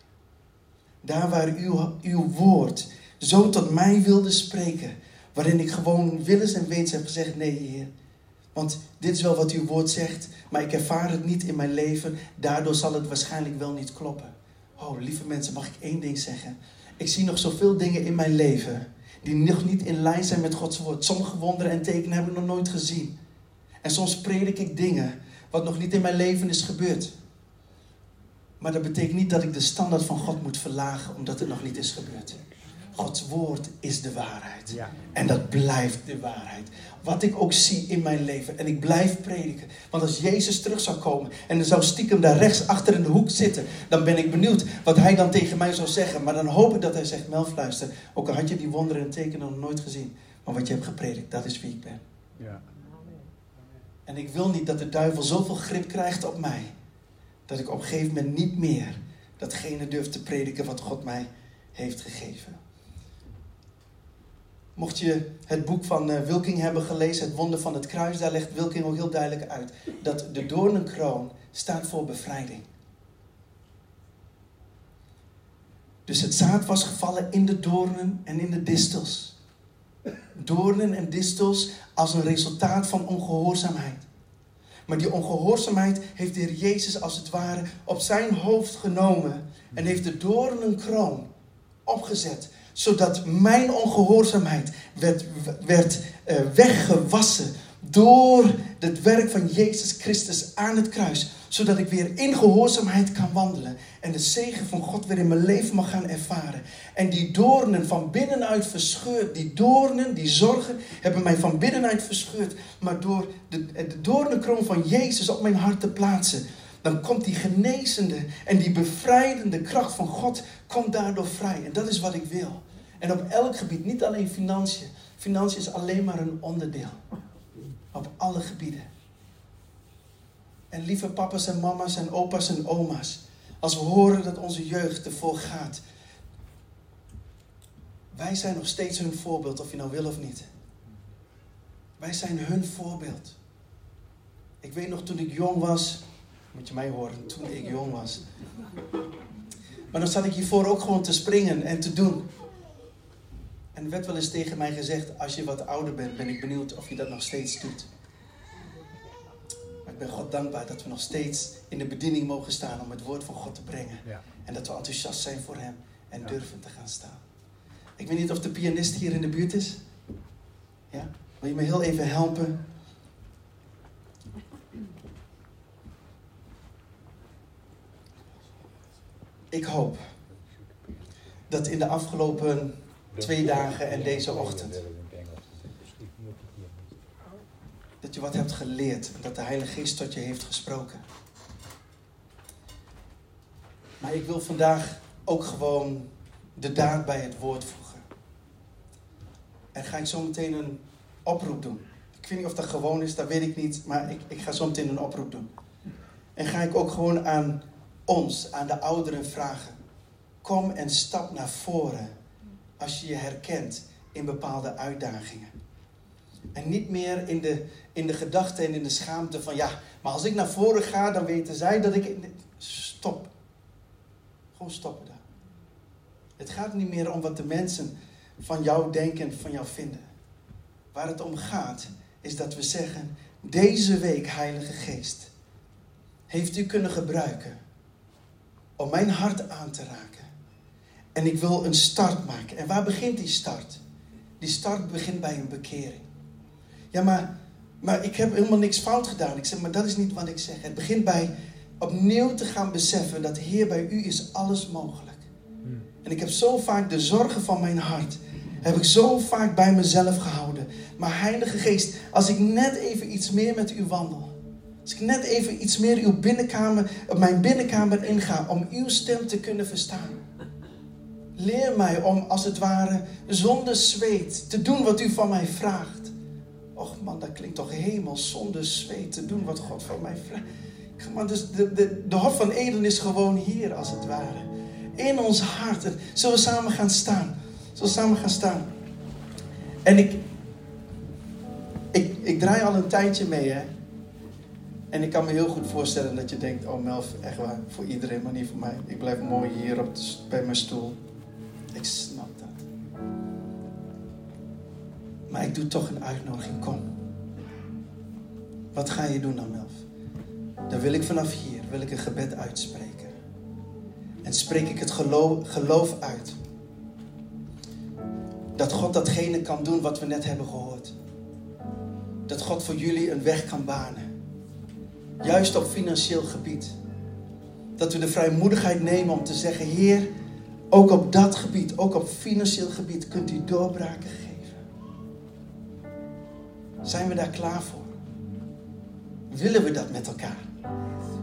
B: Daar waar uw, uw woord zo tot mij wilde spreken, Waarin ik gewoon willens en wetens heb gezegd: nee, Heer. Want dit is wel wat uw woord zegt, maar ik ervaar het niet in mijn leven. Daardoor zal het waarschijnlijk wel niet kloppen. Oh, lieve mensen, mag ik één ding zeggen? Ik zie nog zoveel dingen in mijn leven die nog niet in lijn zijn met Gods woord. Sommige wonderen en tekenen heb ik nog nooit gezien. En soms predik ik dingen wat nog niet in mijn leven is gebeurd. Maar dat betekent niet dat ik de standaard van God moet verlagen omdat het nog niet is gebeurd. Gods woord is de waarheid. Ja. En dat blijft de waarheid. Wat ik ook zie in mijn leven. En ik blijf prediken. Want als Jezus terug zou komen en er zou stiekem daar rechts achter in de hoek zitten. Dan ben ik benieuwd wat hij dan tegen mij zou zeggen. Maar dan hoop ik dat hij zegt, Melf luister. Ook al had je die wonderen en tekenen nog nooit gezien. Maar wat je hebt gepredikt, dat is wie ik ben. Ja. En ik wil niet dat de duivel zoveel grip krijgt op mij. Dat ik op een gegeven moment niet meer datgene durf te prediken wat God mij heeft gegeven. Mocht je het boek van uh, Wilking hebben gelezen, Het Wonder van het Kruis, daar legt Wilking ook heel duidelijk uit dat de doornenkroon staat voor bevrijding. Dus het zaad was gevallen in de doornen en in de distels. Doornen en distels als een resultaat van ongehoorzaamheid. Maar die ongehoorzaamheid heeft de Heer Jezus als het ware op zijn hoofd genomen en heeft de doornenkroon opgezet, zodat mijn ongehoorzaamheid werd, werd uh, weggewassen door het werk van Jezus Christus aan het kruis, zodat ik weer in gehoorzaamheid kan wandelen en de zegen van God weer in mijn leven mag gaan ervaren. En die doornen van binnenuit verscheurd, die doornen, die zorgen, hebben mij van binnenuit verscheurd. Maar door de, de doornenkroon van Jezus op mijn hart te plaatsen, dan komt die genezende en die bevrijdende kracht van God komt daardoor vrij. En dat is wat ik wil. En op elk gebied, niet alleen financiën. Financiën is alleen maar een onderdeel. Op alle gebieden. En lieve papa's en mama's en opa's en oma's. Als we horen dat onze jeugd ervoor gaat. Wij zijn nog steeds hun voorbeeld, of je nou wil of niet. Wij zijn hun voorbeeld. Ik weet nog toen ik jong was, moet je mij horen, toen ik jong was. Maar dan zat ik hiervoor ook gewoon te springen en te doen. En er werd wel eens tegen mij gezegd, als je wat ouder bent, ben ik benieuwd of je dat nog steeds doet. Maar ik ben God dankbaar dat we nog steeds in de bediening mogen staan om het woord van God te brengen.
C: Ja.
B: En dat we enthousiast zijn voor Hem en durven te gaan staan. Ik weet niet of de pianist hier in de buurt is. Ja? Wil je me heel even helpen? Ik hoop dat in de afgelopen twee dagen en deze ochtend. Dat je wat hebt geleerd. Dat de Heilige Geest tot je heeft gesproken. Maar ik wil vandaag ook gewoon de daad bij het woord voegen. En ga ik zo meteen een oproep doen. Ik weet niet of dat gewoon is, dat weet ik niet. Maar ik, ik ga zo meteen een oproep doen. En ga ik ook gewoon aan ons, aan de ouderen vragen. Kom en stap naar voren als je je herkent in bepaalde uitdagingen. En niet meer in de, in de gedachte en in de schaamte van ja, maar als ik naar voren ga, dan weten zij dat ik. Stop. Gewoon stoppen daar. Het gaat niet meer om wat de mensen van jou denken en van jou vinden. Waar het om gaat, is dat we zeggen: deze week, Heilige Geest, heeft u kunnen gebruiken om mijn hart aan te raken. En ik wil een start maken. En waar begint die start? Die start begint bij een bekering. Ja, maar, maar ik heb helemaal niks fout gedaan. Ik zeg, maar dat is niet wat ik zeg. Het begint bij opnieuw te gaan beseffen dat Heer, bij u is alles mogelijk. En ik heb zo vaak de zorgen van mijn hart, heb ik zo vaak bij mezelf gehouden. Maar Heilige Geest, als ik net even iets meer met u wandel. Als ik net even iets meer uw binnenkamer, mijn binnenkamer inga om uw stem te kunnen verstaan. Leer mij om als het ware zonder zweet te doen wat u van mij vraagt. Och man, dat klinkt toch hemel zonder zweet te doen wat God van mij vraagt. Maar dus de, de, de Hof van Eden is gewoon hier als het ware. In ons hart. Zullen we samen gaan staan? Zullen we samen gaan staan? En ik, ik, ik draai al een tijdje mee, hè. En ik kan me heel goed voorstellen dat je denkt, oh Melf, echt waar, voor iedereen, maar niet voor mij. Ik blijf mooi hier op bij mijn stoel. Ik snap dat. Maar ik doe toch een uitnodiging, kom. Wat ga je doen dan, Melf? Dan wil ik vanaf hier, wil ik een gebed uitspreken. En spreek ik het geloof, geloof uit. Dat God datgene kan doen wat we net hebben gehoord. Dat God voor jullie een weg kan banen. Juist op financieel gebied. Dat we de vrijmoedigheid nemen om te zeggen: Heer, ook op dat gebied, ook op financieel gebied, kunt u doorbraken geven. Zijn we daar klaar voor? Willen we dat met elkaar?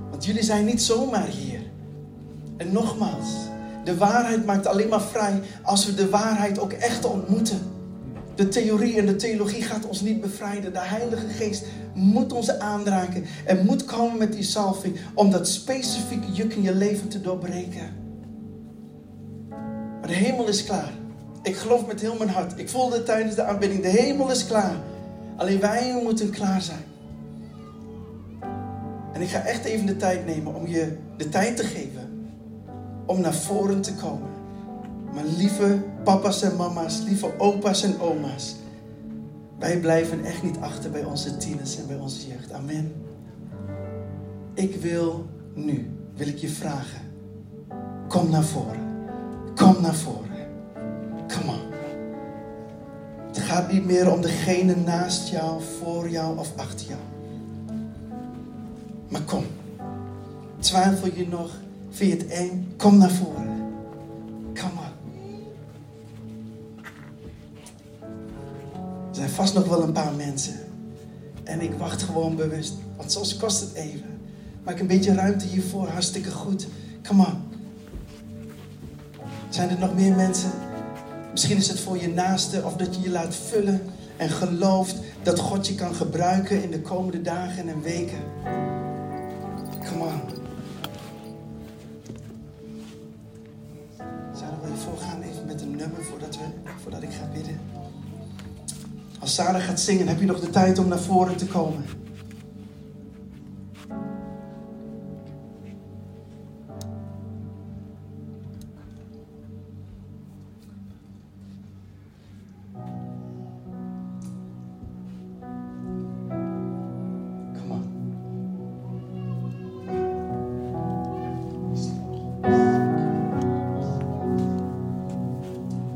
B: Want jullie zijn niet zomaar hier. En nogmaals, de waarheid maakt alleen maar vrij als we de waarheid ook echt ontmoeten. De theorie en de theologie gaat ons niet bevrijden. De Heilige Geest moet ons aanraken en moet komen met die salving om dat specifieke juk in je leven te doorbreken. Maar de hemel is klaar. Ik geloof met heel mijn hart. Ik voelde tijdens de aanbidding, de hemel is klaar. Alleen wij moeten klaar zijn. En ik ga echt even de tijd nemen om je de tijd te geven om naar voren te komen. Maar lieve papa's en mama's, lieve opa's en oma's, Wij blijven echt niet achter bij onze tieners en bij onze jeugd. Amen. Ik wil nu, wil ik je vragen. Kom naar voren. Kom naar voren. Come on. Het gaat niet meer om degene naast jou, voor jou of achter jou. Maar kom. Twijfel je nog? Vind je het eng? Kom naar voren. Zijn vast nog wel een paar mensen. En ik wacht gewoon bewust. Want soms kost het even. Maak een beetje ruimte hiervoor. Hartstikke goed. Come on. Zijn er nog meer mensen? Misschien is het voor je naaste of dat je je laat vullen en gelooft dat God je kan gebruiken in de komende dagen en weken. Come on. Sarah, wil je voorgaan even met een nummer voordat, we, voordat ik ga bidden? Als Sarah gaat zingen, heb je nog de tijd om naar voren te komen.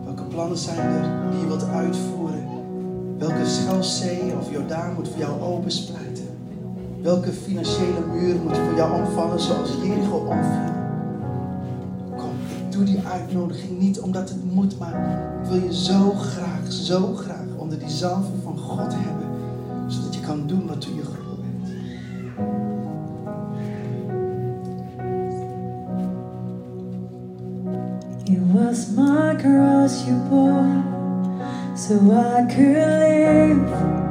B: Welke plannen zijn er die je wilt uitvoeren? Schelzee of Jordaan moet voor jou opensplijten? Welke financiële muur moet voor jou omvallen zoals Jericho omviel? Kom, ik doe die uitnodiging niet omdat het moet, maar ik wil je zo graag, zo graag onder die zalven van God hebben, zodat je kan doen wat u je geroepen bent.
D: It was my cross you bore, so I could live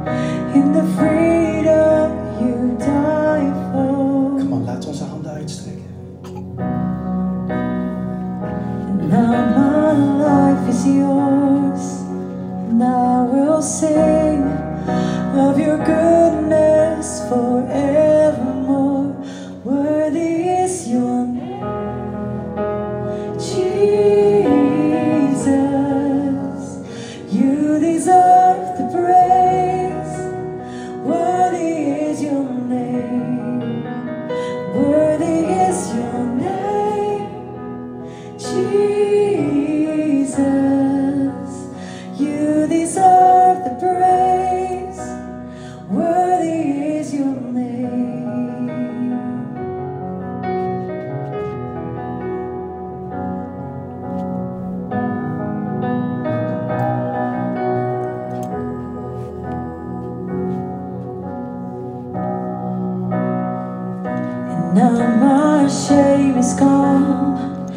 D: skull.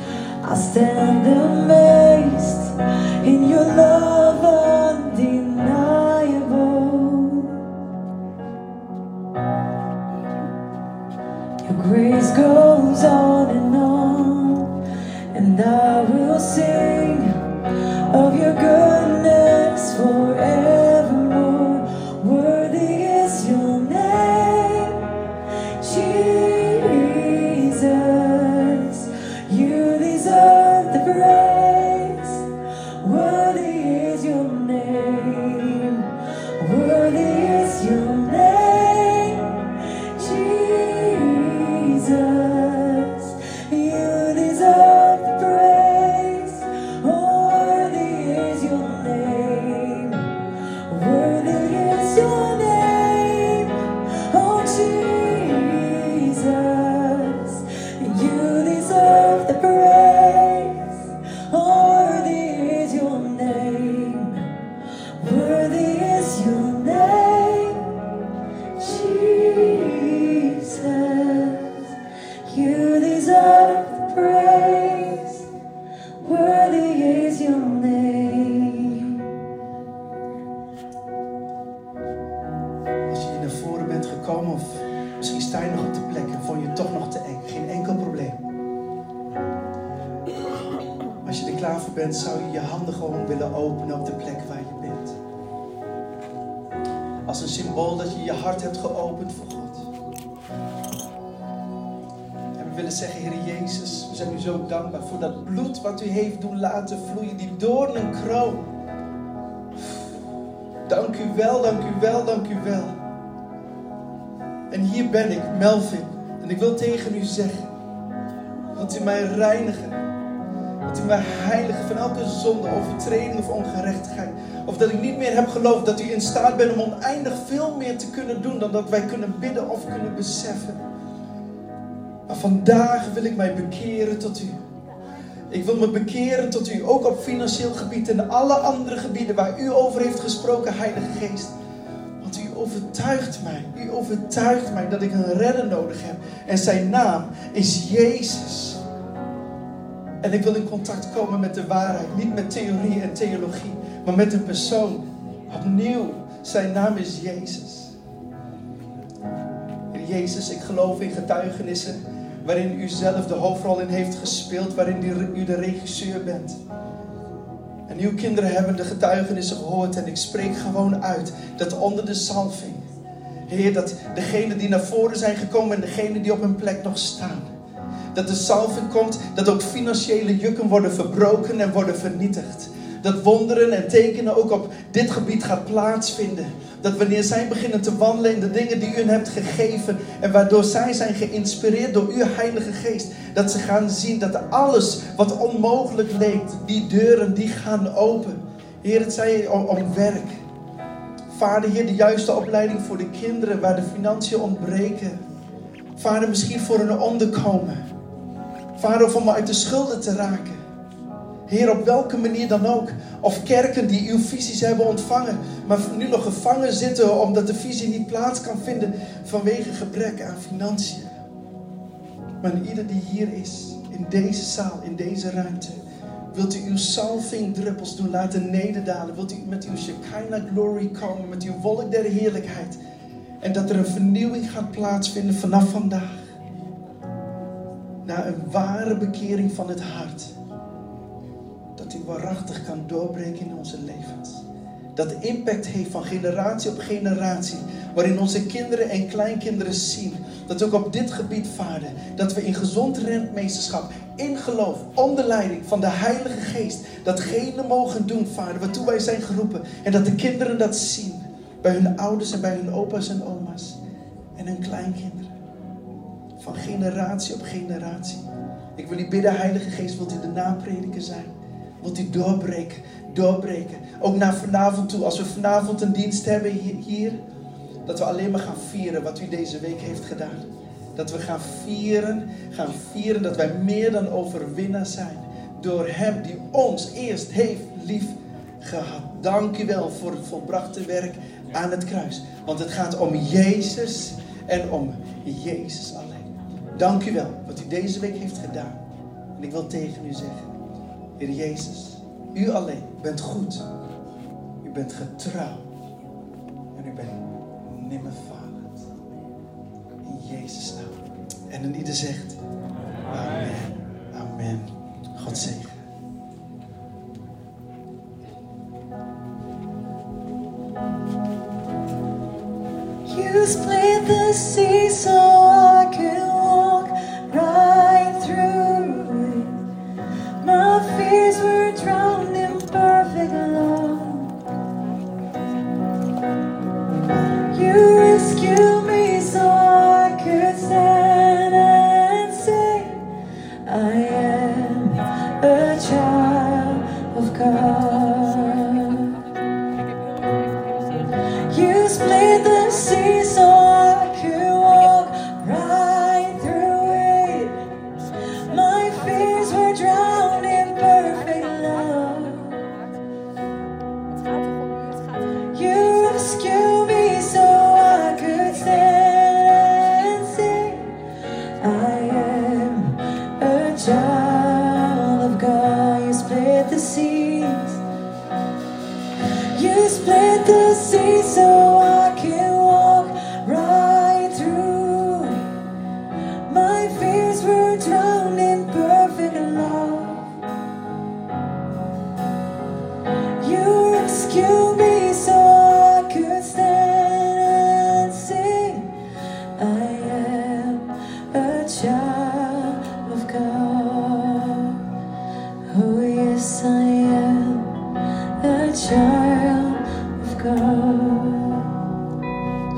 D: I stand amazed.
B: Handen gewoon willen openen op de plek waar je bent. Als een symbool dat je je hart hebt geopend voor God. En we willen zeggen, Heer Jezus, we zijn u zo dankbaar voor dat bloed wat u heeft doen laten vloeien, die doornenkroon. Dank u wel, dank u wel, dank u wel. En hier ben ik, Melvin. En ik wil tegen u zeggen: Wilt u mij reinigen? U mij van elke zonde, overtreding of ongerechtigheid? Of dat ik niet meer heb geloofd dat u in staat bent om oneindig veel meer te kunnen doen dan dat wij kunnen bidden of kunnen beseffen. Maar vandaag wil ik mij bekeren tot u. Ik wil me bekeren tot u, ook op financieel gebied en alle andere gebieden waar u over heeft gesproken, Heilige Geest. Want u overtuigt mij, u overtuigt mij dat ik een redder nodig heb. En zijn naam is Jezus. En ik wil in contact komen met de waarheid, niet met theorie en theologie, maar met een persoon. Opnieuw, zijn naam is Jezus. Heer Jezus, ik geloof in getuigenissen waarin u zelf de hoofdrol in heeft gespeeld, waarin u de regisseur bent. En uw kinderen hebben de getuigenissen gehoord en ik spreek gewoon uit dat onder de salving, Heer, dat degenen die naar voren zijn gekomen en degenen die op hun plek nog staan, dat de salving komt, dat ook financiële jukken worden verbroken en worden vernietigd. Dat wonderen en tekenen ook op dit gebied gaat plaatsvinden. Dat wanneer zij beginnen te wandelen in de dingen die u hen hebt gegeven. En waardoor zij zijn geïnspireerd door uw Heilige Geest. Dat ze gaan zien dat alles wat onmogelijk leek, die deuren die gaan open. Heer, het zij om, werk. Vader, Heer, de juiste opleiding voor de kinderen waar de financiën ontbreken. Vader, misschien voor een onderkomen. Vader, om uit de schulden te raken. Heer, op welke manier dan ook. Of kerken die uw visies hebben ontvangen, maar nu nog gevangen zitten omdat de visie niet plaats kan vinden vanwege gebrek aan financiën. Maar ieder die hier is, in deze zaal, in deze ruimte, wilt u uw salvingdruppels doen laten nederdalen. Wilt u met uw Shekinah glory komen, met uw wolk der heerlijkheid. En dat er een vernieuwing gaat plaatsvinden vanaf vandaag. Naar een ware bekering van het hart dat u waarachtig kan doorbreken in onze levens. Dat impact heeft van generatie op generatie. Waarin onze kinderen en kleinkinderen zien. Dat ook op dit gebied, Vader. Dat we in gezond rentmeesterschap, in geloof, onder leiding van de Heilige Geest. Datgene mogen doen, Vader, waartoe wij zijn geroepen. En dat de kinderen dat zien. Bij hun ouders en bij hun opa's en oma's. En hun kleinkinderen. Van generatie op generatie. Ik wil u bidden, Heilige Geest, wilt u de naprediker zijn? Wilt u doorbreken, doorbreken. Ook naar vanavond toe, als we vanavond een dienst hebben hier, dat we alleen maar gaan vieren wat u deze week heeft gedaan. Dat we gaan vieren, gaan vieren dat wij meer dan overwinnaars zijn. Door Hem die ons eerst heeft lief gehad. Dank u wel voor het volbrachte werk aan het kruis. Want het gaat om Jezus en om Jezus alleen. Dank u wel wat u deze week heeft gedaan. En ik wil tegen u zeggen. Heer Jezus, u alleen bent goed. U bent getrouw. En u bent nimmer falend. In Jezus naam. En een ieder zegt, Amen. Amen. God zegen.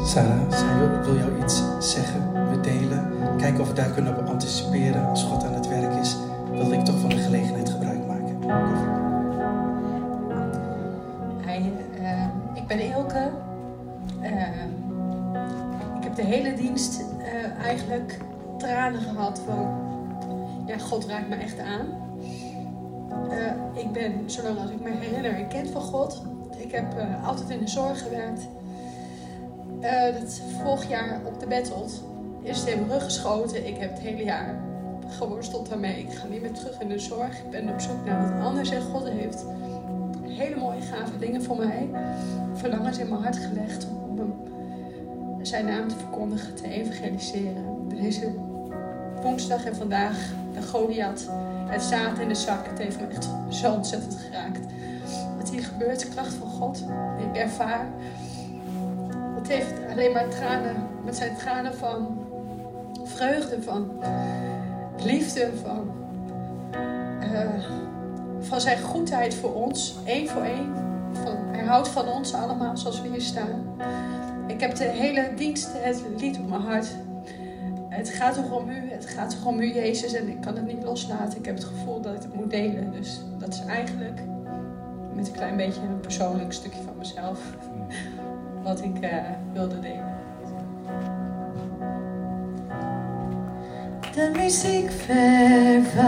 D: Sarah, zij wil, wil jou iets zeggen, we delen.
B: Kijken of we daar kunnen op anticiperen als God aan het werk is. Wil ik toch van de gelegenheid gebruik maken.
E: Ehm, ik ben Ilke. Ehm, ik heb de hele dienst eh, eigenlijk tranen gehad van... Ja, God raakt me echt aan. Eh, ik ben, zolang als ik me herinner, een kind van God. Ik heb eh, altijd in de zorg gewerkt eh, dat vorig jaar op de Battled is het in mijn rug geschoten. Ik heb het hele jaar geworsteld daarmee. Ik ga niet meer terug in de zorg. Ik ben op zoek naar wat anders. En God heeft hele mooie, gave dingen voor mij. Verlangens in mijn hart gelegd om hem, zijn naam te verkondigen, te evangeliseren. Deze woensdag en vandaag de Goliath, het zaad in de zak. Het heeft me echt zo ontzettend geraakt. Wat hier gebeurt, de kracht van God. Ik ervaar. Heeft alleen maar tranen. Met zijn tranen van vreugde, van liefde, van, eh, van zijn goedheid voor ons. één voor één. Van, hij houdt van ons allemaal zoals we hier staan. Ik heb de hele dienst het lied op mijn hart. Het gaat toch om u, het gaat toch om u, Jezus. En ik kan het niet loslaten. Ik heb het gevoel dat ik het moet delen. Dus dat is eigenlijk met een klein beetje een persoonlijk stukje van mezelf. Wat ik eh, wilde delen.
D: De muziek vervaagt,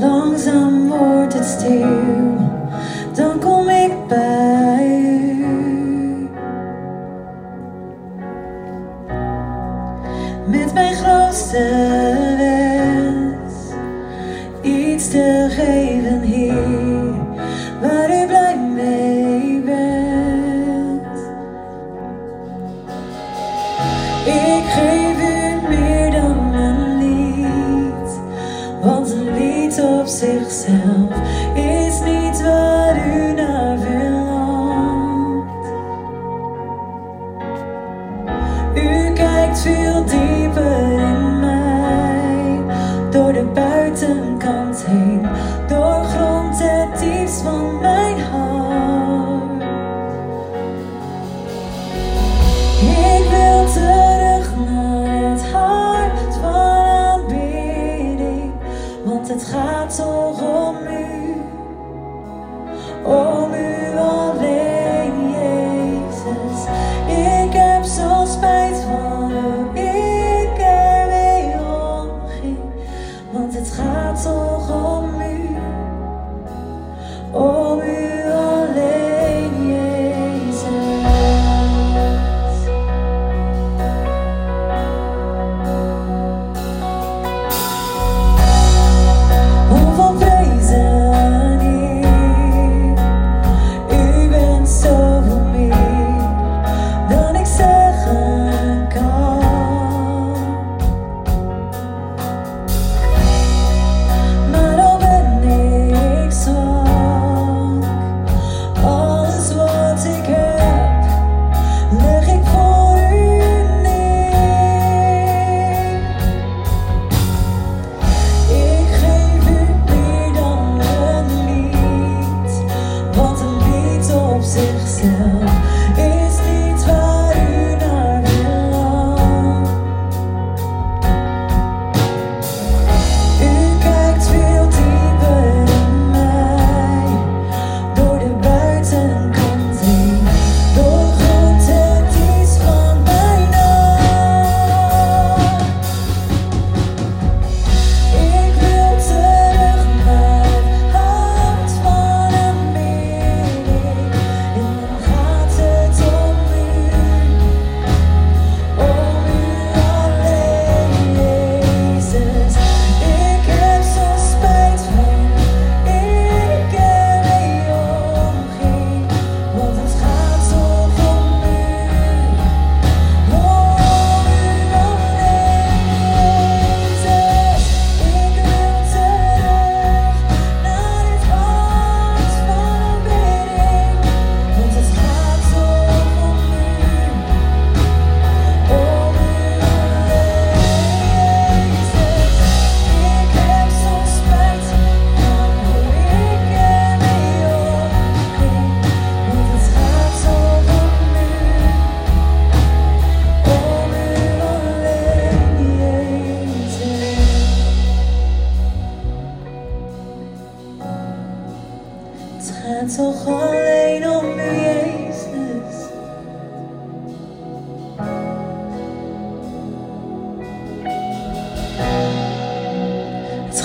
D: langzaam wordt het stil, dan kom ik bij u. Met mijn grootste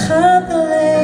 D: gaat